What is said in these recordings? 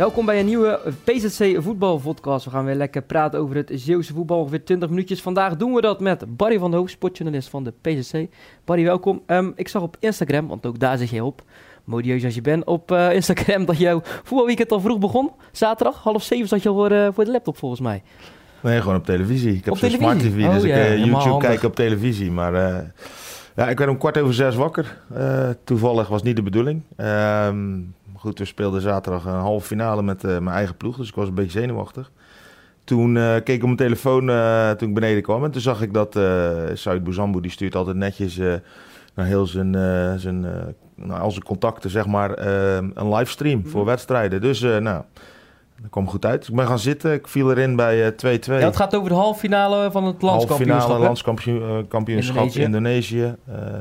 Welkom bij een nieuwe PZC voetbalpodcast. We gaan weer lekker praten over het Zeeuwse voetbal. Ongeveer 20 minuutjes. Vandaag doen we dat met Barry van der Hoofd, sportjournalist van de PZC. Barry, welkom. Ehm, ik zag op Instagram, want ook daar zit je op, modieus als je bent, op eh, Instagram dat jouw voetbalweekend al vroeg begon. Zaterdag, half zeven zat je al voor, eh, voor de laptop volgens mij. Nee, gewoon op televisie. Ik heb Op zo'n smart? TV, dus Oh, ik ja, eh, YouTube handig. kijk op televisie. Maar ja, ik werd om kwart over zes wakker. Toevallig was niet de bedoeling. Goed, we speelden zaterdag een halve finale met eh, mijn eigen ploeg, dus ik was een beetje zenuwachtig. Toen eh, keek ik op mijn telefoon eh, toen ik beneden kwam en toen zag ik dat Said Bouzambou, die stuurt altijd netjes naar heel zijn, zijn, naar al zijn contacten, zeg maar, een livestream voor Mhm. wedstrijden. Dus nou, dat kwam goed uit. Ik ben gaan zitten, ik viel erin bij eh, 2-2. Ja, het gaat over de halve finale van het landskampioenschap. landskampioenschap Indonesië. Indonesië,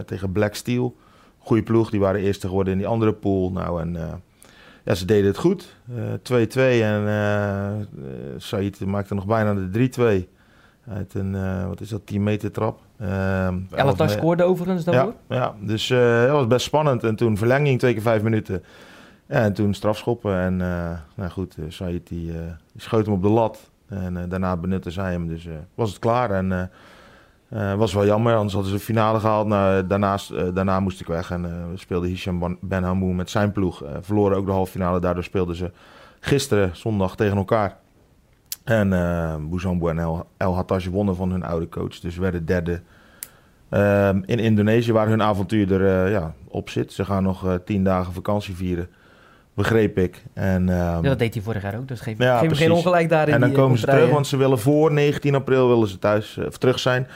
tegen Black Steel. Goeie ploeg, die waren eerste geworden in die andere pool. Nou, en ja, ze deden het goed. Eh, 2-2 en eh eh, Said maakte nog bijna de 3-2. Uit een, eh, wat is dat, 10 meter trap. Me- scoorde overigens daarvoor. ja, ja, dus eh dat was best spannend. En toen verlenging, twee keer vijf minuten. Ja, en toen strafschoppen. En eh, nou goed, uh, Said die, eh, die schoot hem op de lat. En eh, daarna benutte zij hem. Dus eh, was het klaar. En eh, eh, was wel jammer, anders hadden ze de finale gehaald. Nou, daarnaast, eh, daarna moest ik weg. En eh, we speelden Hisham Ban- Ben Hamou met zijn ploeg. Eh, verloren ook de halve finale. Daardoor speelden ze gisteren, zondag, tegen elkaar. En eh Bouzambou en El, El Hattaj wonnen van hun oude coach. Dus werden derde Ehm, in Indonesië, waar hun avontuur er eh, ja, op zit. Ze gaan nog eh, tien dagen vakantie vieren, begreep ik. En, ehm, Ja, dat deed hij vorig jaar ook, dus geef, Ja, geef geen ongelijk daarin. en dan die, eh, komen ze terug, want ze willen voor 19 april willen ze thuis eh, of terug zijn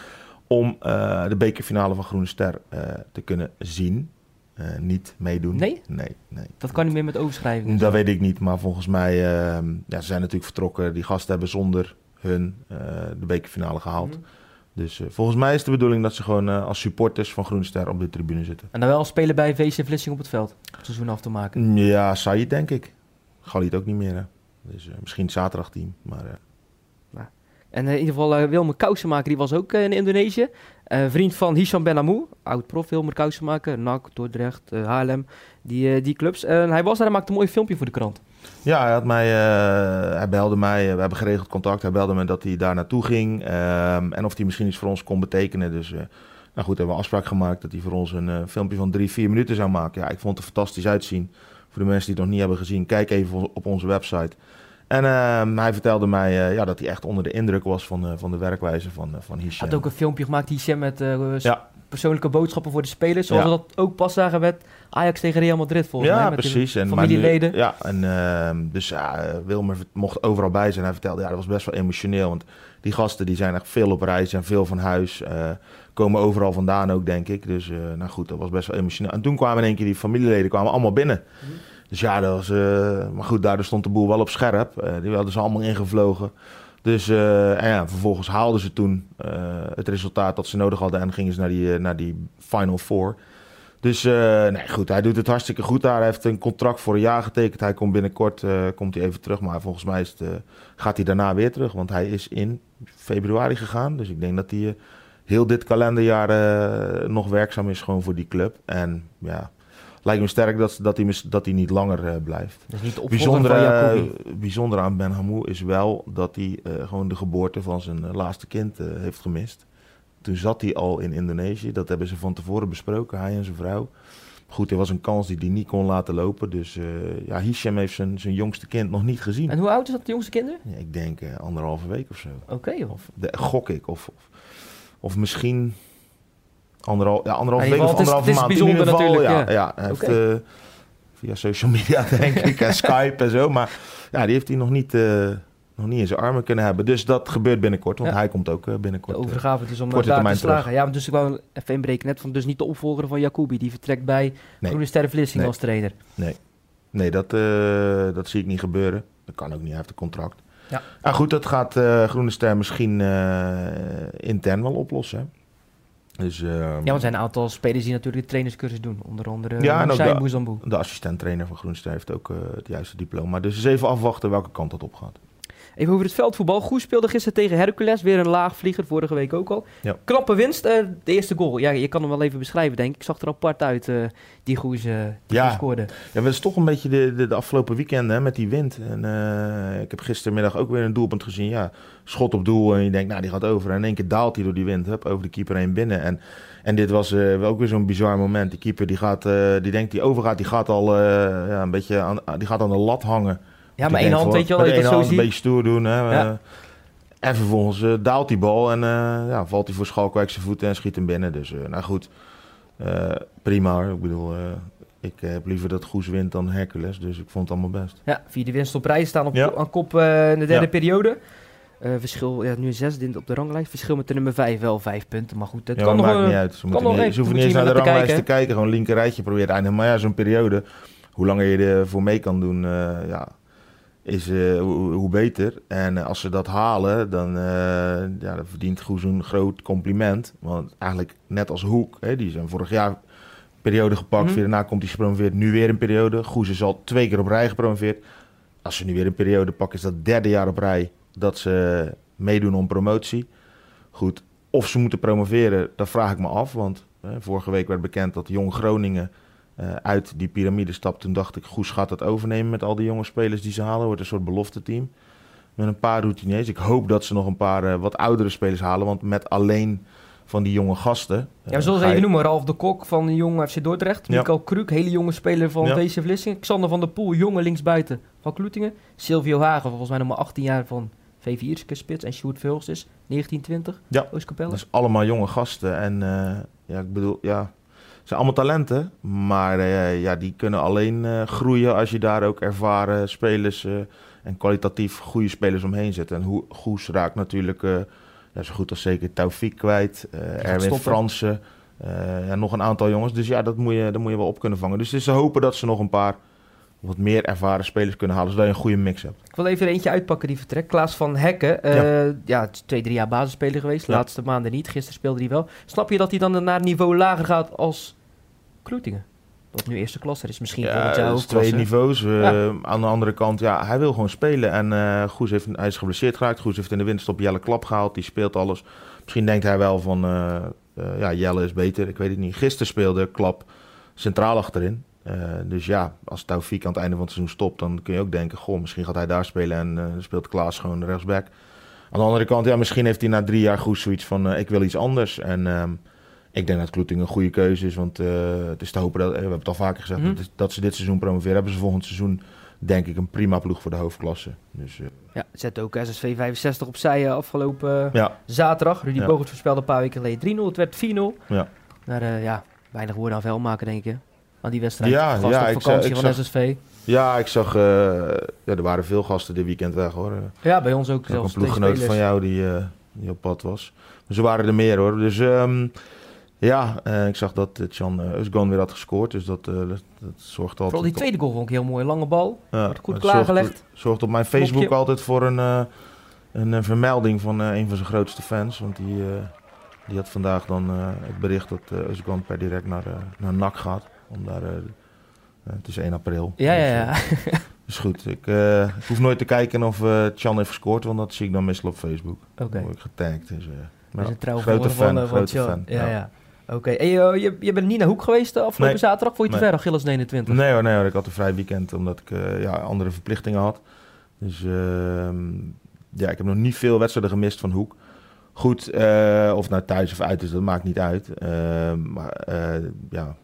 om eh, de bekerfinale van Groene Ster eh, te kunnen zien. Eh, niet meedoen. Nee? Nee, nee. Dat kan niet meer met overschrijving. Dat weet ik niet, maar volgens mij, ehm, ja, ze zijn natuurlijk vertrokken. Die gasten hebben zonder hun de bekerfinale gehaald. Mhm. Dus volgens mij is de bedoeling dat ze gewoon als supporters van Groene Ster op de tribune zitten. En dan wel spelen bij VC Vlissing op het veld. het Seizoen af te maken. Ja, Said denk ik. Galit ook niet meer. Hè. Dus misschien het zaterdagteam. Maar En eh, in ieder geval, eh, Wilmer Kousenmaker, die was ook eh, in Indonesië. Vriend van Hisham Ben Amou, oud-prof Wilmer Kousenmaker. NAC, Dordrecht, Haarlem, die, die clubs. En hij was daar en maakte een mooi filmpje voor de krant. ja, hij, had mij, hij belde mij. we hebben geregeld contact. Hij belde me dat hij daar naartoe ging. ehm, en of hij misschien iets voor ons kon betekenen. Dus eh, nou goed, hebben we afspraak gemaakt dat hij voor ons een filmpje van drie, vier minuten zou maken. Ja, ik vond het er fantastisch uitzien. Voor de mensen die het nog niet hebben gezien, kijk even op onze website. En ehm, hij vertelde mij eh, ja, dat hij echt onder de indruk was van, eh, van de werkwijze van, uh, van Hij Hisham. had ook een filmpje gemaakt, Hisham, met eh, Ja. persoonlijke boodschappen voor de spelers. Zoals Ja. we dat ook pas zagen met Ajax tegen Real Madrid, volgens ja, mij. Met de precies. En, familieleden. nu- ja, en ehm, dus ja, eh, Wilmer mocht overal bij zijn. Hij vertelde, ja, dat was best wel emotioneel. Want die gasten die zijn echt veel op reis en veel van huis. eh, komen overal vandaan ook, denk ik. Dus eh, nou goed, dat was best wel emotioneel. En toen kwamen in één keer die familieleden kwamen allemaal binnen. Mhm. Dus ja, dat was... eh, maar goed, daardoor stond de boel wel op scherp. Eh, die hadden ze allemaal ingevlogen. Dus eh, ja, vervolgens haalden ze toen het resultaat dat ze nodig hadden... en gingen ze naar die, naar die Final Four. Dus nee, goed, hij doet het hartstikke goed daar. Hij heeft een contract voor een jaar getekend. Hij komt binnenkort komt hij even terug. Maar volgens mij is het, gaat hij daarna weer terug. Want hij is in februari gegaan. Dus ik denk dat hij heel dit kalenderjaar nog werkzaam is gewoon voor die club. En ja, lijkt me sterk dat, dat, hij, mis- dat hij niet langer eh, blijft. Is niet Bijzonder, eh, bijzonder aan Ben Hamou is wel dat hij eh, gewoon de geboorte van zijn laatste kind heeft gemist. Toen zat hij al in Indonesië. Dat hebben ze van tevoren besproken, hij en zijn vrouw. Goed, er was een kans die hij niet kon laten lopen. Dus ja, Hisham heeft zijn, zijn jongste kind nog niet gezien. En hoe oud is dat, de jongste kinderen? Ja, ik denk anderhalve week of zo. Oké. Of de, gok ik. Of, of, of misschien anderhal, ja, anderhalve In week of het is- anderhalve het is maand. In ieder bijzonder geval, ja, natuurlijk, ja. heeft Oké. eh, via social media, denk ik, en Skype en zo. Maar ja, die heeft hij nog niet, eh, nog niet in zijn armen kunnen hebben. Dus dat gebeurt binnenkort, want Ja. hij komt ook eh, De binnenkort. eh. overgave dus om daar te slagen. Ja, maar dus ik wou even inbreken net van dus niet de opvolger van Jacobi. Die vertrekt bij Nee. Groene Sterren Vlissing Nee. als trainer. Nee, dat, eh, dat zie ik niet gebeuren. Dat kan ook niet, hij heeft een contract. Ja. Ah, goed, dat gaat eh, Groene Ster misschien eh, intern wel oplossen. Dus, eh, Ja, want er zijn een aantal spelers die natuurlijk de trainerscursus doen. Onder andere Ja, ook Hussein de-. De assistent-trainer van Groenster heeft ook eh, het juiste diploma. Dus eens even afwachten welke kant dat op gaat. Even over het veldvoetbal. Goes speelde gisteren tegen Hercules. Weer een laagvlieger, vorige week ook al. Ja. Knappe winst. eh, de eerste goal. Ja, je kan hem wel even beschrijven, denk ik. Ik zag er apart uit, eh, die Goes, eh, die Ja. Scoorde. Ja, dat is toch een beetje de, de, de afgelopen weekenden hè, met die wind. En, ik heb gistermiddag ook weer een doelpunt gezien. Ja, schot op doel en je denkt, nou die gaat over. En in één keer daalt hij door die wind, hup, over de keeper heen binnen. En, en dit was ook weer zo'n bizar moment. Die keeper die, gaat, die denkt die overgaat, die gaat al ja, een beetje aan, die gaat aan de lat hangen. Ja, maar één hand, weet je wel, dat dat zo een beetje stoer doen. Hè, Ja. eh. en vervolgens eh, daalt die bal en eh, ja, valt hij voor Schalkwijk zijn voeten en schiet hem binnen. Dus nou goed, prima. Ik bedoel, ik heb liever dat Goes wint dan Hercules. Dus ik vond het allemaal best. Ja, vierde winst op rij staan op, Ja. aan kop in de derde Ja. periode. Verschil, ja, nu zesde op de ranglijst. Verschil met de nummer vijf wel vijf punten. Maar goed, ja, kan nog... maakt niet uit. Ze, moeten nog niet, even- ze hoeven niet eens naar de te ranglijst te kijken. Gewoon linker rijtje proberen eindigen. Maar ja, zo'n periode, hoe langer je ervoor mee kan doen, ja, is eh, hoe, hoe beter. En eh, als ze dat halen, dan, eh, ja, dan verdient Goes een groot compliment. Want eigenlijk net als Hoek, hè, die zijn vorig jaar periode gepakt. Weer daarna komt hij gepromoveerd. Nu weer een periode. Goes is al twee keer op rij gepromoveerd. Als ze nu weer een periode pakken, is dat derde jaar op rij dat ze meedoen om promotie. Goed, of ze moeten promoveren, dat vraag ik me af. Want vorige week werd bekend dat Jong Groningen eh, uit die piramide stapt. Toen dacht ik, Goes gaat dat overnemen met al die jonge spelers die ze halen. Wordt een soort belofte team. Met een paar routiniers. Ik hoop dat ze nog een paar eh, wat oudere spelers halen. Want met alleen van die jonge gasten. Ja, we eh, zullen ze je- even noemen. Ralf de Kok van de Jong FC Dordrecht. Ja. Mikael Kruk, hele jonge speler van Ja. VC Vlissingen. Xander van der Poel, jonge linksbuiten van Kloetingen. Silvio Hagen, volgens mij nog maar 18 jaar van VV Ierske Spits. En Sjoerd Vulst is 1920, Ja. Dat is allemaal jonge gasten. En eh, ja, ik bedoel, ja, zijn allemaal talenten. Maar eh, ja, die kunnen alleen eh, groeien als je daar ook ervaren spelers eh, en kwalitatief goede spelers omheen zet. En hoe Goes raakt natuurlijk ja, zo goed als zeker Taufik kwijt. Erwin. Fransen. ja, nog een aantal jongens. Dus ja, dat moet, je, dat moet je wel op kunnen vangen. Dus het is te hopen dat ze nog een paar wat meer ervaren spelers kunnen halen. Zodat je een goede mix hebt. Ik wil even er eentje uitpakken die vertrekt. Klaas van Hekken. eh, ja. twee, drie jaar basisspeler geweest. Ja. laatste maanden niet. Gisteren speelde hij wel. Snap je dat hij dan naar een niveau lager gaat als Kloetingen? Dat nu eerste klasse is. Misschien ook is twee niveaus. Ja. Aan de andere kant, ja, hij wil gewoon spelen. En eh Goes heeft, hij is geblesseerd geraakt. Goes heeft in de winterstop Jelle Klap gehaald. Die speelt alles. Misschien denkt hij wel van, eh, ja, Jelle is beter. Ik weet het niet. Gisteren speelde Klap centraal achterin. Eh, dus ja, als Taufik aan het einde van het seizoen stopt, dan kun je ook denken, goh, misschien gaat hij daar spelen en dan speelt Klaas gewoon rechtsback. Aan de andere kant, ja, misschien heeft hij na drie jaar Goes zoiets van, eh, ik wil iets anders. En ehm, ik denk dat Kloeting een goede keuze is, want het is te hopen dat, we hebben het al vaker gezegd, Mhm. dat, dat ze dit seizoen promoveren. Hebben ze volgend seizoen, denk ik, een prima ploeg voor de hoofdklasse. Dus Ja, zet ook SSV 65 opzij afgelopen ja, zaterdag. Rudy Ja. Bogert voorspelde een paar weken geleden 3-0. Het werd 4-0. Ja. Daar, ja, weinig woorden aan vuil maken, denk ik. Aan die wedstrijd. Ja, Gast ja, op ik vakantie zag- ik van zag- SSV. ja, ik zag, eh, ja, er waren veel gasten dit weekend weg hoor. Eh, Ja, bij ons ook een zelfs twee ploeggenoot van jou die, eh, die op pad was. Maar ze waren er meer hoor. Dus ehm, ja, ik zag dat Can uh, Özgan weer had gescoord. Dus dat, dat, dat zorgt altijd... Vooral die tweede goal vond ik heel mooi. Lange bal. Ja, wordt goed zorgt- klaargelegd. Zorgt, op mijn Facebook altijd voor een, een, vermelding van een van zijn grootste fans. Want die, die had vandaag dan het bericht dat Özgan per direct naar, naar NAC gaat. Om daar, eh, eh, het is 1 april. Ja, Dus, ja, eh, ja. is goed. Ik, eh, ik hoef nooit te kijken of eh Chan heeft gescoord, want dat zie ik dan meestal op Facebook. Oké. Dan word ik getagd. Dus, eh, is ja, een grote van, fan, van, grote fan. Ja, ja. ja. Oké. En je, je, je bent niet naar Hoek geweest afgelopen Nee. zaterdag? Vond je te Nee. ver, Achilles 29? Nee hoor, nee hoor, ik had een vrij weekend omdat ik eh, ja, andere verplichtingen had. Dus ehm, ja, ik heb nog niet veel wedstrijden gemist van Hoek. Goed, eh, of het nou thuis of uit is, dat maakt niet uit. Ehm, maar eh, ja,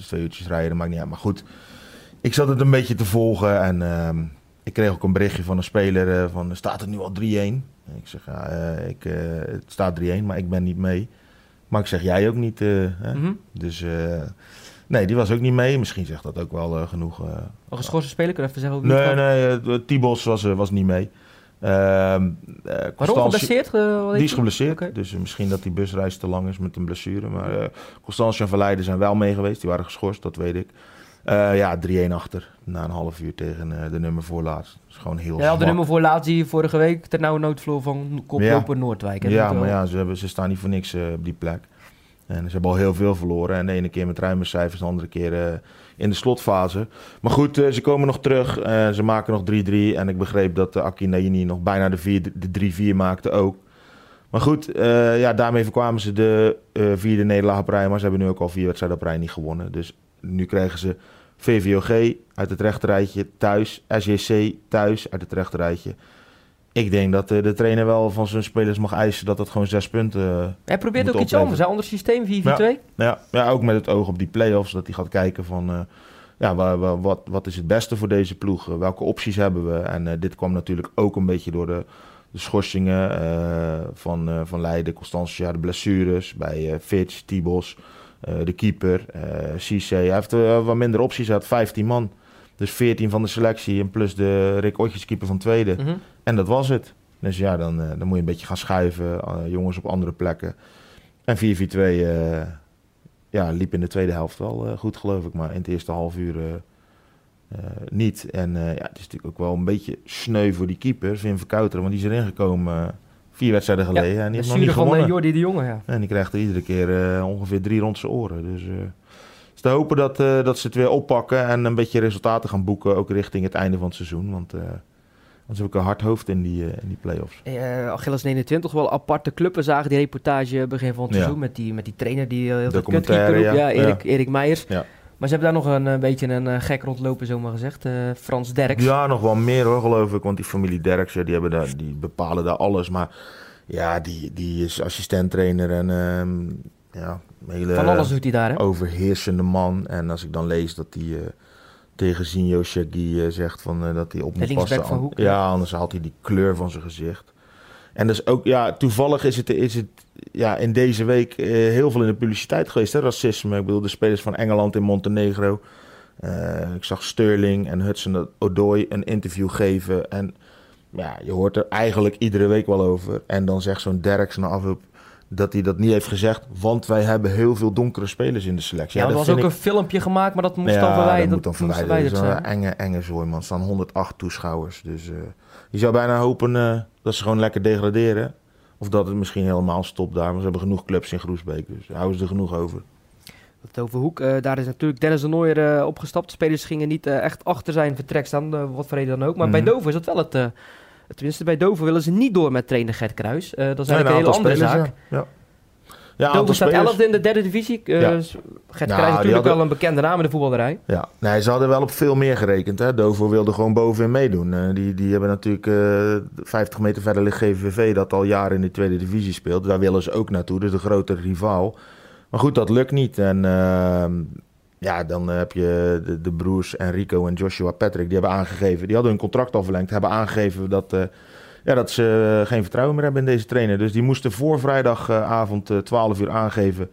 is twee uurtjes rijden, maakt niet uit. Maar goed, ik zat het een beetje te volgen en ehm, ik kreeg ook een berichtje van een speler eh, van, staat het nu al 3-1? En Ik zeg, ja, eh, ik, eh, het staat 3-1, maar ik ben niet mee. Maar ik zeg, jij ook niet? Mhm. Dus nee, die was ook niet mee. Misschien zegt dat ook wel genoeg. Al geschorsen speler, kun je even zeggen nee, nee, Tibos was, was niet mee. Ehm eh, Waarom geblesseerd? eh, Die is geblesseerd. Dus eh, misschien dat die busreis te lang is met een blessure. Maar Constantie en Verleiden zijn wel mee geweest. Die waren geschorst, dat weet ik. Ja, 3-1 achter. Na een half uur tegen de nummer voorlaatst. Dat is gewoon heel Ja, de nummer voor laat zie je vorige week ter nauwe noodvloer van koploper Noordwijk. hè? Ja, maar ja, ze, hebben, ze staan niet voor niks op die plek. En ze hebben al heel veel verloren. En de ene keer met ruime cijfers, de andere keer in de slotfase. Maar goed, uh, ze komen nog terug. Uh, ze maken nog 3-3. En ik begreep dat uh, Aki Naini nog bijna de 3-4 maakte ook. Maar goed, ja, daarmee voorkwamen ze de vierde nederlaag op. Maar ze hebben nu ook al vier wedstrijden op niet gewonnen. Dus nu krijgen ze VVOG uit het rechterrijtje thuis. SJC thuis uit het rechterrijtje. Ik denk dat de, de trainer wel van zijn spelers mag eisen dat het gewoon zes punten. Hij probeert ook iets anders, een ander systeem, 4-4-2. Ja, ja, ja, ook met het oog op die play-offs, dat hij gaat kijken van. Uh, ja, wat, wat, wat is het beste voor deze ploeg? Welke opties hebben we? En uh, dit kwam natuurlijk ook een beetje door de, de schorsingen uh, van, van Leiden, Constantia, de blessures bij Fitch, Tibos, de keeper, Cisse. Hij heeft wat minder opties, hij had 15 man. Dus 14 van de selectie en plus de Rick Otjes keeper van tweede. Mm -hmm. En dat was het. Dus ja, dan, uh, dan moet je een beetje gaan schuiven. Uh, jongens op andere plekken. En 4-4-2 uh, ja, liep in de tweede helft wel goed, geloof ik. Maar in het eerste half uur niet. En ja, het is natuurlijk ook wel een beetje sneu voor die keeper, Vin Verkouteren. Want die is erin gekomen vier wedstrijden geleden. Ja, en die heeft nog niet van gewonnen. Jordi de Jonge, ja. En die krijgt er iedere keer ongeveer drie rond zijn oren. Dus te hopen dat, uh, dat ze het weer oppakken en een beetje resultaten gaan boeken, ook richting het einde van het seizoen. Want uh, anders heb ik een hard hoofd in die, uh, in die play-offs. Uh, Achilles 29, wel aparte club. We zagen die reportage begin van het seizoen met, die, met die trainer die heel veel kutkeeper ja. ja, Erik, ja. Erik Meijers. Ja. Maar ze hebben daar nog een, een beetje een gek rondlopen, zomaar gezegd. Frans Derks. Ja, nog wel meer hoor, geloof ik. Want die familie Derks, die, hebben daar, die bepalen daar alles. Maar ja, die, die is assistent-trainer en... Uh, ja, hele Van alles doet hij daar, hè? overheersende man. En als ik dan lees dat hij uh, tegen Zinho Shaggy uh, zegt van, uh, dat hij op moet passen. Van Hoek, ja, ja, anders haalt hij die kleur van zijn gezicht. En dus ook, ja, toevallig is het, is het ja, in deze week heel veel in de publiciteit geweest, hè, racisme. Ik bedoel, de spelers van Engeland in Montenegro. ik zag Sterling en Hudson Odoi een interview geven. En ja, je hoort er eigenlijk iedere week wel over. En dan zegt zo'n Derks na afloop dat hij dat niet heeft gezegd, want wij hebben heel veel donkere spelers in de selectie. Ja, ja er was ook ik... een filmpje gemaakt, maar dat moest ja, dan verwijderd, dat moet dan verwijderd zijn. Een enge, enge zooi, man. Er staan 108 toeschouwers. Dus uh, je zou bijna hopen uh, dat ze gewoon lekker degraderen. Of dat het misschien helemaal stopt daar. Maar ze hebben genoeg clubs in Groesbeek, dus houden ze er genoeg over. Het over Hoek, uh, daar is natuurlijk Dennis de Nooier uh, opgestapt. Spelers gingen niet uh, echt achter zijn vertrek staan, wat voor reden dan ook. Maar mm -hmm. bij Dover is dat wel het... tenminste, bij Dover willen ze niet door met trainer Gert Kruis. dat is eigenlijk nee, een hele andere spelers, zaak. Ja. ja. Dover staat 11 in de derde divisie. Uh, ja. Gert Kruis nou, is natuurlijk hadden... wel een bekende naam in de voetballerij. Ja, nee, ze hadden wel op veel meer gerekend. Hè. Dover wilde gewoon bovenin meedoen. Uh, die, die hebben natuurlijk uh, 50 meter verder ligt GVV dat al jaren in de tweede divisie speelt. Daar willen ze ook naartoe, dus de grotere rivaal. Maar goed, dat lukt niet. En ehm, ja, dan heb je de, de, broers Enrico en Joshua Patrick. Die hebben aangegeven, die hadden hun contract al verlengd. Hebben aangegeven dat eh, ja, dat ze geen vertrouwen meer hebben in deze trainer. Dus die moesten voor vrijdagavond 12 uur aangeven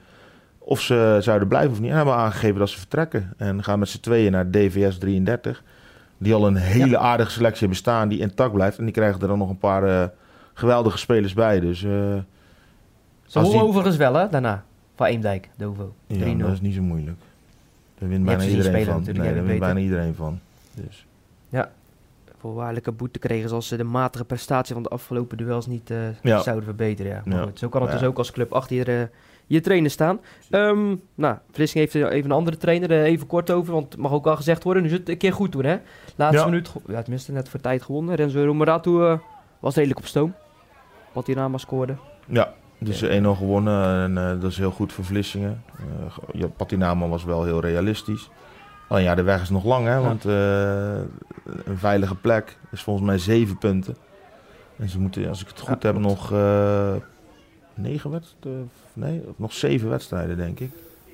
of ze zouden blijven of niet. En hebben aangegeven dat ze vertrekken. En gaan met z'n tweeën naar DVS 33. Die al een hele ja. aardige selectie hebben staan die intact blijft. En die krijgen er dan nog een paar uh, geweldige spelers bij. Dus, uh, ze die... overigens wel hè, daarna. Van Eemdijk, Dovo. Ja, dat is niet zo moeilijk. Daar wint bijna iedereen van. Nee, daar wint bijna iedereen van. Dus. Ja, voorwaardelijke boete kregen als ze de matige prestatie van de afgelopen duels niet uh, ja. zouden verbeteren. Ja. Maar ja. Goed, zo kan het ja. dus ook als club achter je, uh, je trainer staan. Um, nou, Vlissing heeft even een andere trainer, uh, even kort over, want het mag ook al gezegd worden. Nu zit het een keer goed doen, hè? Laatste minuut, ja, tenminste net voor tijd gewonnen. Renzo Romeratu was redelijk op stoom, wat hij naam scoorde. Ja, dus 1-0 gewonnen en dat is heel goed voor Vlissingen. Uh, Patinama was wel heel realistisch. Oh ja, de weg is nog lang, hè? Want uh, een veilige plek is volgens mij zeven punten. En ze moeten, als ik het goed ja, heb, nog uh, negen wedstrijden. Nee, nog zeven wedstrijden, denk ik.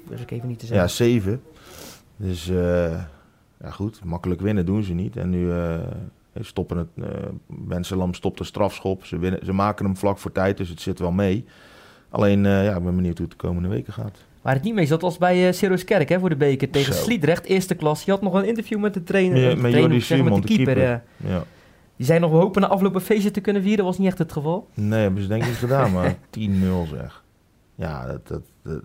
Dus ik even niet te zeggen. Ja, zeven. Dus ja, goed, makkelijk winnen doen ze niet. En nu stoppen het. Uh, Benselam stopt de strafschop. Ze, winnen, ze maken hem vlak voor tijd, dus het zit wel mee. Alleen, ja, ik ben benieuwd hoe het de komende weken gaat. Waar het niet mee zat, als bij uh, Sirius Kerk hè, voor de beker tegen Zo. Sliedrecht, eerste klas. Je had nog een interview met de trainer, ja, met, met, trainer, Simon, met de keeper. keeper. Uh, ja. Die zei nog, we hopen na afloop een feestje te kunnen vieren. Dat was niet echt het geval. Nee, hebben ze denk ik niet gedaan, maar 10-0 zeg. Ja, dat, dat, dat,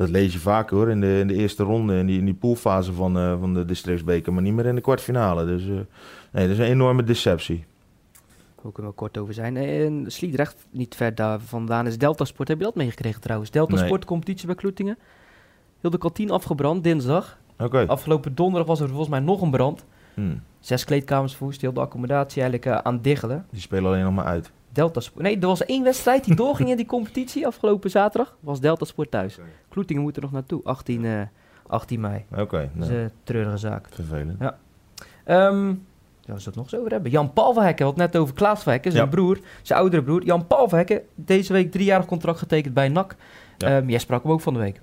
dat, lees je vaak hoor, in de, in de eerste ronde, in die, in die poolfase van, uh, van de districtsbeker. Maar niet meer in de kwartfinale. Dus nee, dat is een enorme deceptie. Daar kunnen we kort over zijn. En Sliedrecht, niet ver daar vandaan, is Delta Sport. Heb je dat meegekregen trouwens? Delta Nee. Sport competitie bij Kloetingen. Heel de kantine afgebrand, dinsdag. Oké. Afgelopen donderdag was er volgens mij nog een brand. Hm. Zes kleedkamers verwoest, heel de accommodatie eigenlijk eh, aan diggelen. Die spelen alleen nog maar uit. Delta Sport. Nee, er was één wedstrijd die doorging in die competitie afgelopen zaterdag. Was Delta Sport thuis. Kloetingen moet er nog naartoe, 18, eh, 18 mei. Oké, Dat is nou, een treurige zaak. vervelend. Ehm ja, we het nog eens over hebben. Jan Paul van Hekken, we hadden het net over Klaas van Hekken, zijn Ja. broer, zijn oudere broer. Jan Paul van Hekken, deze week driejarig contract getekend bij NAC. Ja. Ehm, jij sprak hem ook van de week.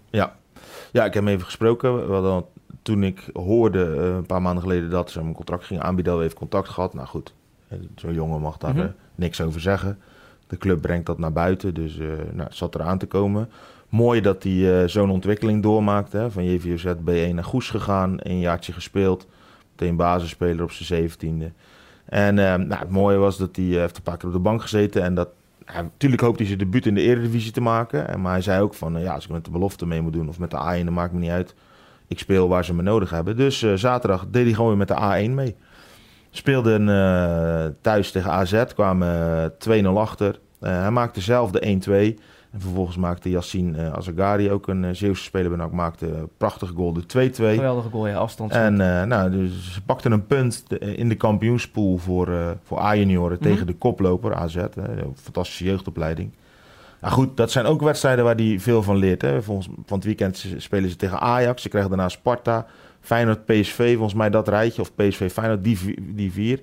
Ja, ik heb hem even gesproken. We hadden, toen ik hoorde eh, een paar maanden geleden dat ze hem een contract gingen aanbieden, hadden we even contact gehad. Nou goed, eh, zo'n jongen mag daar eh, niks over zeggen. De club brengt dat naar buiten, dus eh nou, het zat eraan te komen. Mooi dat hij eh, zo'n ontwikkeling doormaakte. Hè, van JVOZ B1 naar Goes gegaan, een jaartje gespeeld. Meteen basisspeler op zijn zeventiende. En eh, nou, het mooie was dat hij heeft een paar keer op de bank gezeten. En dat, ja, natuurlijk hoopt hij zijn debuut in de Eredivisie te maken. En, maar hij zei ook van, ja, als ik met de belofte mee moet doen of met de A1, dan maakt me niet uit. Ik speel waar ze me nodig hebben. Dus zaterdag deed hij gewoon weer met de A1 mee. Speelden eh, thuis tegen AZ, kwamen eh, 2-0 achter. Eh, hij maakte zelf de 1-2. En vervolgens maakte Yassine uh, Azagari, ook een uh, Zeeuwse speler ben ook, maakte een prachtige goal, de 2-2. Geweldige goal, ja, afstand. En uh, nou, dus ze pakten een punt in de kampioenspool voor, uh, voor A-junioren Mhm. tegen de koploper AZ. Fantastische jeugdopleiding. Nou goed, dat zijn ook wedstrijden waar hij veel van leert. Hè. Volgens, van het weekend spelen ze tegen Ajax, ze krijgen daarna Sparta, Feyenoord, PSV, volgens mij dat rijtje. Of PSV, Feyenoord, die, die vier.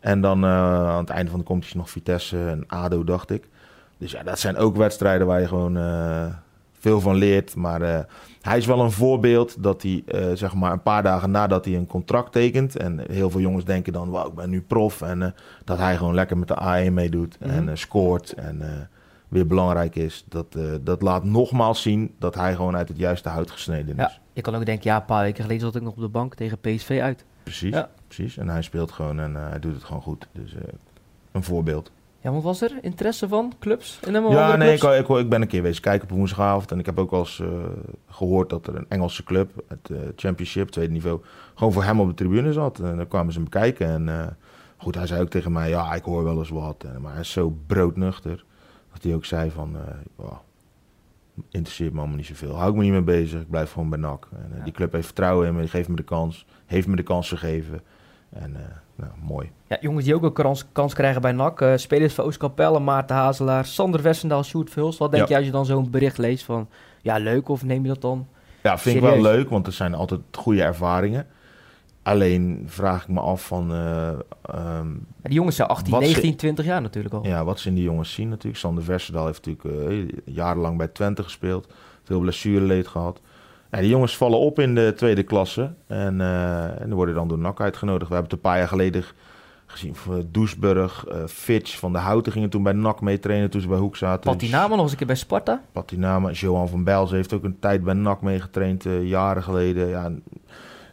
En dan uh, aan het einde van de competitie nog Vitesse en ADO, dacht ik. Dus ja, dat zijn ook wedstrijden waar je gewoon uh, veel van leert. Maar uh, hij is wel een voorbeeld dat hij, zeg maar, een paar dagen nadat hij een contract tekent. En heel veel jongens denken dan, wauw, ik ben nu prof. En dat hij gewoon lekker met de A1 meedoet Mhm. en uh, scoort. En weer belangrijk is. Dat, uh, dat laat nogmaals zien dat hij gewoon uit het juiste hout gesneden is. Ja, je kan ook denken, ja, een paar weken geleden zat ik nog op de bank tegen PSV uit. Precies, Ja. precies. En hij speelt gewoon en uh, hij doet het gewoon goed. Dus uh, een voorbeeld. Ja, want was er interesse van clubs? Dan Ja, nee, ik, ik, ik ben een keer wezen kijken op woensdagavond. En ik heb ook al eens gehoord dat er een Engelse club, het Championship, tweede niveau, gewoon voor hem op de tribune zat. En dan kwamen ze hem kijken. En goed, hij zei ook tegen mij, ja, ik hoor wel eens wat. En, maar hij is zo broodnuchter. Dat hij ook zei van, uh, wow, interesseert me allemaal niet zoveel. Hou ik me niet mee bezig, ik blijf gewoon bij NAC. En, uh, Ja. Die club heeft vertrouwen in me, die geeft me de kans. Heeft me de kans gegeven. En uh, nou, mooi. Ja, jongens die ook een kans, kans krijgen bij NAC. Uh, spelers van Oost-Capelle, Maarten Hazelaar, Sander Wessendaal, Sjoerd Vuls. Wat denk Ja. je als je dan zo'n bericht leest van... Ja, leuk of neem je dat dan? Ja, vind ik wel leuk, want er zijn altijd goede ervaringen. Alleen vraag ik me af van... eh, ehm, die jongens zijn 18, Wat ze- 19, 20 jaar natuurlijk al. ja, wat ze in die jongens zien natuurlijk. Sander Versendaal heeft natuurlijk eh, jarenlang bij Twente gespeeld. Veel blessureleed gehad. Ja, die jongens vallen op in de tweede klasse. En, eh, en worden dan door NAC uitgenodigd. We hebben het een paar jaar geleden gezien. voor Doesburg, Fitch van de Houten gingen toen bij NAC mee trainen toen ze bij Hoek zaten. Patinama nog eens een keer bij Sparta. Patinama. Johan van Bijls heeft ook een tijd bij NAC meegetraind, jaren geleden. Ja,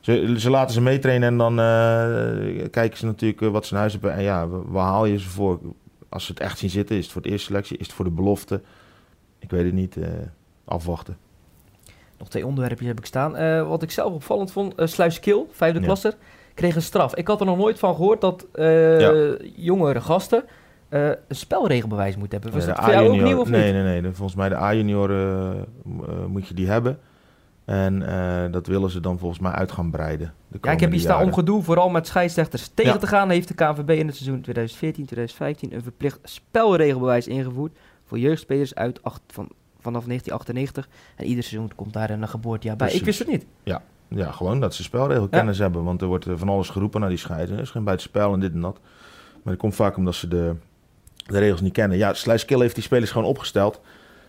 ze, ze laten ze meetrainen en dan eh, kijken ze natuurlijk eh, wat ze in huis hebben. En ja, wa- waar haal je ze voor? Als ze het echt zien zitten, is het voor de eerste selectie, is het voor de belofte? Ik weet het niet. eh, afwachten. Nog twee onderwerpjes heb ik staan. Wat ik zelf opvallend vond, uh, Sluiskil, vijfde Ja. klasser, kreeg een straf. Ik had er nog nooit van gehoord dat Ja. jongere gasten een spelregelbewijs moeten hebben. Was dat voor jou ook nieuw of nee, niet? Nee, nee, nee. Volgens mij de A-junior m- eh, moet je die hebben. En eh, dat willen ze dan volgens mij uit gaan breiden. de Ja, ik heb hier komende staan om jaren. gedoe vooral met scheidsrechters tegen Ja. te gaan. Heeft de KNVB in het seizoen 2014-2015 een verplicht spelregelbewijs ingevoerd voor jeugdspelers uit acht, van, vanaf 1998. En ieder seizoen komt daar een geboortejaar bij. Ik wist het niet. Ja, gewoon dat ze spelregelkennis hebben. Want er wordt eh, van alles geroepen naar die scheiden. Er is geen buitenspel en dit en dat. Maar dat komt vaak omdat ze de, de regels niet kennen. Ja, Slijskill heeft die spelers gewoon opgesteld.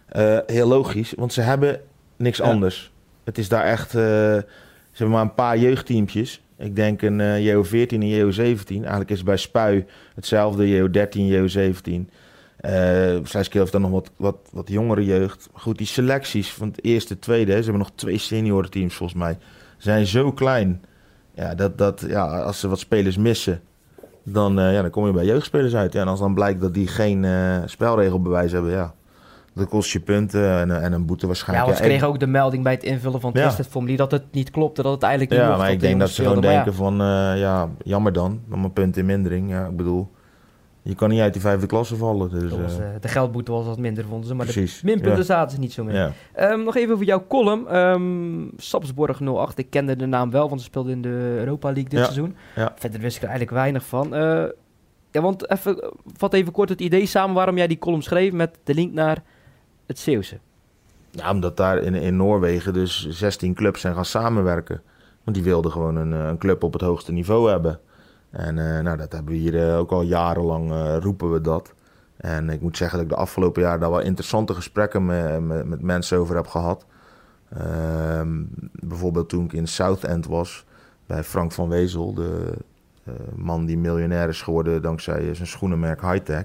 Eh, heel logisch, want ze hebben niks Ja. anders. Het is daar echt... eh, ze hebben maar een paar jeugdteampjes. Ik denk een eh JO14 en JO17. Eigenlijk is bij Spui hetzelfde. JO13, JO17. Eh Slijskill heeft dan nog wat, wat, wat jongere jeugd. Goed, die selecties van het eerste, tweede... Ze hebben nog twee seniorenteams volgens mij zijn zo klein. Ja, dat, dat, ja, als ze wat spelers missen, dan, eh, ja, dan kom je bij jeugdspelers uit. Ja, en als dan blijkt dat die geen eh, spelregelbewijs hebben, ja, dat kost je punten en, eh, en een boete Ja, waarschijnlijk. want ze Ja, kregen ook de melding bij het invullen van het Ja. testformulier dat het niet klopte, dat het eigenlijk niet ja, maar ik de denk dat ze gewoon. Maar denken van, eh, ja, jammer dan, dan mijn punten in mindering. Ja, ik bedoel, je kan niet uit die vijfde klasse vallen. Dus, was, eh, de geldboete was wat minder, vonden ze. Maar de precies. minpunten ja. zaten ze niet zo mee. Ja. Ehm, nog even over jouw column. Ehm Sapsborg 08. Ik kende de naam wel, want ze speelde in de Europa League dit Ja, seizoen. ja. Verder wist ik er eigenlijk weinig van. Ja, want even, vat even kort het idee samen waarom jij die column schreef met de link naar het Zeeuwse. Ja, omdat daar in, in Noorwegen dus 16 clubs zijn gaan samenwerken. Want die wilden gewoon een, eh, een club op het hoogste niveau hebben. En eh, nou, dat hebben we hier eh, ook al jarenlang roepen we dat. En ik moet zeggen dat ik de afgelopen jaren daar wel interessante gesprekken me- met, met mensen over heb gehad. Ehm, bijvoorbeeld toen ik in Southend was bij Frank van Wezel, de man die miljonair is geworden dankzij zijn schoenenmerk Hightech.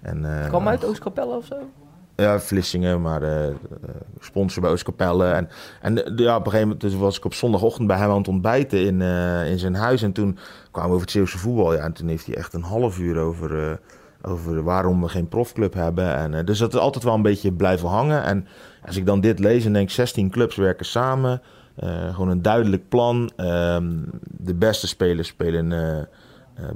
En, eh, Kwam nou, uit Oostkapelle of zo? Ja, Vlissingen, maar eh eh, sponsor bij Oostkapelle. En, en ja, op een gegeven moment dus was ik op zondagochtend bij hem aan het ontbijten in, eh, in zijn huis. En toen kwamen we over het Zeeuwse voetbal. Ja, en toen heeft hij echt een half uur over, eh, over waarom we geen profclub hebben. En, eh, dus dat is altijd wel een beetje blijven hangen. En als ik dan dit lees en denk 16 clubs werken samen. eh, gewoon een duidelijk plan. Ehm, de beste spelers spelen eh, eh,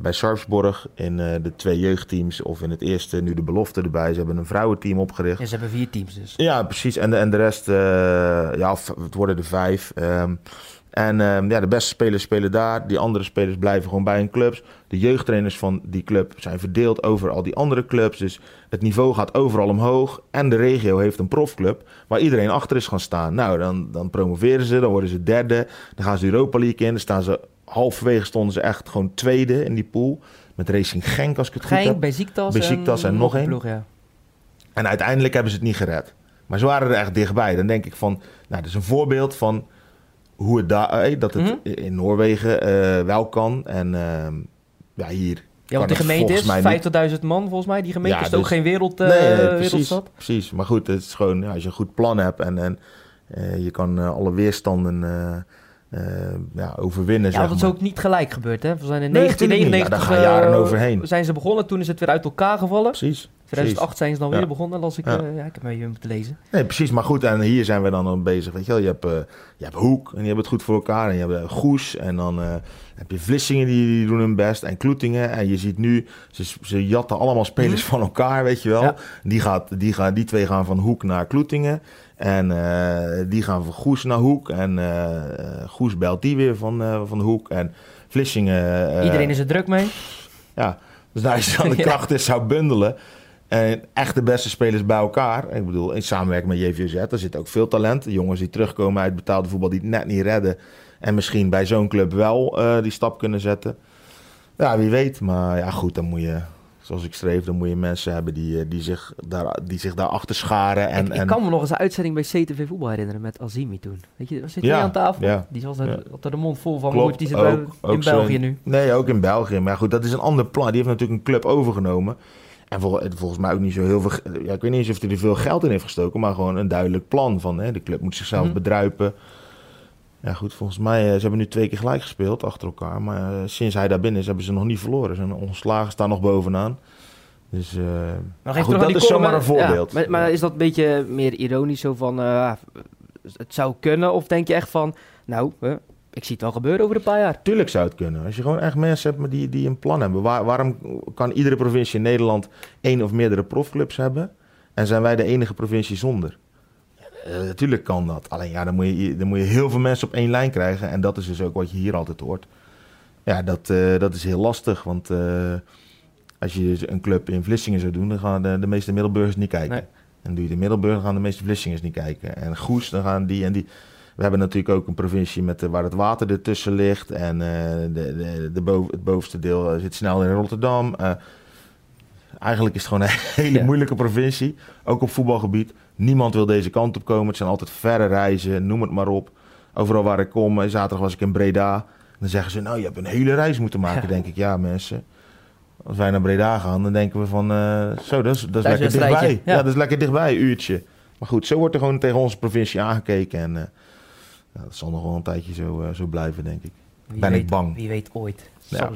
bij Sarpsborg in eh, de twee jeugdteams. Of in het eerste, nu de belofte erbij. Ze hebben een vrouwenteam opgericht. Ja, ze hebben vier teams dus. Ja, precies. En de, en de rest, eh, ja, het worden er vijf. Ehm, en ehm, ja, de beste spelers spelen daar. Die andere spelers blijven gewoon bij hun clubs. De jeugdtrainers van die club zijn verdeeld over al die andere clubs. Dus het niveau gaat overal omhoog. En de regio heeft een profclub waar iedereen achter is gaan staan. Nou, dan, dan promoveren ze, dan worden ze derde. Dan gaan ze Europa League in. Dan staan ze halverwege stonden ze echt gewoon tweede in die pool. Met Racing Genk, als ik het goed Genk, heb. Besiktas, Besiktas en nog één. ja. En uiteindelijk hebben ze het niet gered. Maar ze waren er echt dichtbij. Dan denk ik van, nou, dat is een voorbeeld van hoe het daar, eh, dat het Mhm. in Noorwegen eh, wel kan. En ehm, ja, hier. Ja, want de gemeente is volgens mij niet. 50.000 man volgens mij. Die gemeente Ja, is ook dus- geen wereld, eh, nee, nee, precies, wereldstad. precies. Maar goed, het is gewoon, ja, als je een goed plan hebt en, en eh, je kan eh, alle weerstanden eh, eh, ja, overwinnen. Ja, zeg dat is maar. ook niet gelijk gebeurd, hè? We zijn in Nee, natuurlijk niet. 1999 Ja, daar gaan jaren eh, overheen. zijn ze begonnen. Toen is het weer uit elkaar gevallen. Precies. 2008 zijn ze dan weer begonnen, las ik. Ja. eh, Ja. ik heb even moeten lezen. Nee, precies. Maar goed, en hier zijn we dan aan bezig. Weet je, wel. je, hebt, eh, je hebt Hoek en die hebben het goed voor elkaar. En je hebt eh, Goes en dan eh, heb je Vlissingen die, die doen hun best. En Kloetingen. En je ziet nu, ze, ze jatten allemaal spelers van elkaar, weet je wel. Ja. Die, gaat, die, gaan, die twee gaan van Hoek naar Kloetingen. En eh, die gaan van Goes naar Hoek. En eh, Goes belt die weer van, eh, van Hoek. En Vlissingen... Iedereen is er druk mee. ja, dus daar is dan de Ja. kracht is zou bundelen. En echt de beste spelers bij elkaar. Ik bedoel, in samenwerking met JVZ, daar zit ook veel talent. Jongens die terugkomen uit betaalde voetbal, die het net niet redden. En misschien bij zo'n club wel die stap kunnen zetten. Ja, wie weet. Maar ja, goed, dan moet je, zoals ik schreef, dan moet je mensen hebben die, eh, die, zich, daar, die zich daarachter scharen. En, ik, ik en, kan me nog eens een uitzending bij CTV Voetbal herinneren met Azimi toen. Weet je, was zit Ja, aan tafel? ja. Die was Ja. had er de mond vol van. Klopt, die zit ook- bij- in ook België nu. Nee, ook in België. Maar goed, dat is een ander plan. Die heeft natuurlijk een club overgenomen. En vol- volgens mij ook niet zo heel veel... Ja, ik weet niet eens of hij er veel geld in heeft gestoken... maar gewoon een duidelijk plan van... Hè, de club moet zichzelf Mhm. bedruipen. Ja goed, volgens mij... eh, ze hebben nu twee keer gelijk gespeeld achter elkaar. Maar eh, sinds hij daar binnen is, hebben ze nog niet verloren. Ze zijn ongeslagen, staan nog bovenaan. Dus eh, Maar goed, dat is zomaar een voorbeeld. Ja, maar, maar is dat een beetje meer ironisch zo van... eh, het zou kunnen? Of denk je echt van... Nou, ik zie het wel gebeuren over een paar jaar. Tuurlijk zou het kunnen. Als je gewoon echt mensen hebt die, die een plan hebben. Waar, waarom kan iedere provincie in Nederland één of meerdere profclubs hebben? En zijn wij de enige provincie zonder? Eh, natuurlijk kan dat. Alleen ja, dan moet, je, dan moet je heel veel mensen op één lijn krijgen. En dat is dus ook wat je hier altijd hoort. Ja, dat, eh, dat is heel lastig. Want eh, als je een club in Vlissingen zou doen, dan gaan de, de meeste Middelburgers niet kijken. Nee. En doe je de Middelburg, dan gaan de meeste Vlissingers niet kijken. En Goes, dan gaan die en die. We hebben natuurlijk ook een provincie met, waar het water ertussen ligt. En de, de, de boven, het bovenste deel zit snel in Rotterdam. Eh, eigenlijk is het gewoon een hele Ja. moeilijke provincie. Ook op voetbalgebied. Niemand wil deze kant op komen. Het zijn altijd verre reizen, noem het maar op. Overal waar ik kom, eh, zaterdag was ik in Breda. Dan zeggen ze, nou, je hebt een hele reis moeten maken, Ja. denk ik. Ja, mensen. Als wij naar Breda gaan, dan denken we van... eh, zo, dat is, dat is lekker dichtbij. ja. Ja. dat is lekker dichtbij, uurtje. Maar goed, zo wordt er gewoon tegen onze provincie aangekeken. En eh, ja, dat zal nog wel een tijdje zo, zo blijven, denk ik. Wie Ben ik bang. Wie weet ooit. Ja.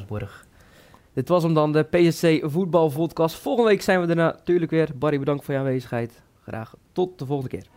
Dit was hem dan, de PSC Voetbal Podcast. Volgende week zijn we er natuurlijk weer. Barry, bedankt voor je aanwezigheid. Graag tot de volgende keer.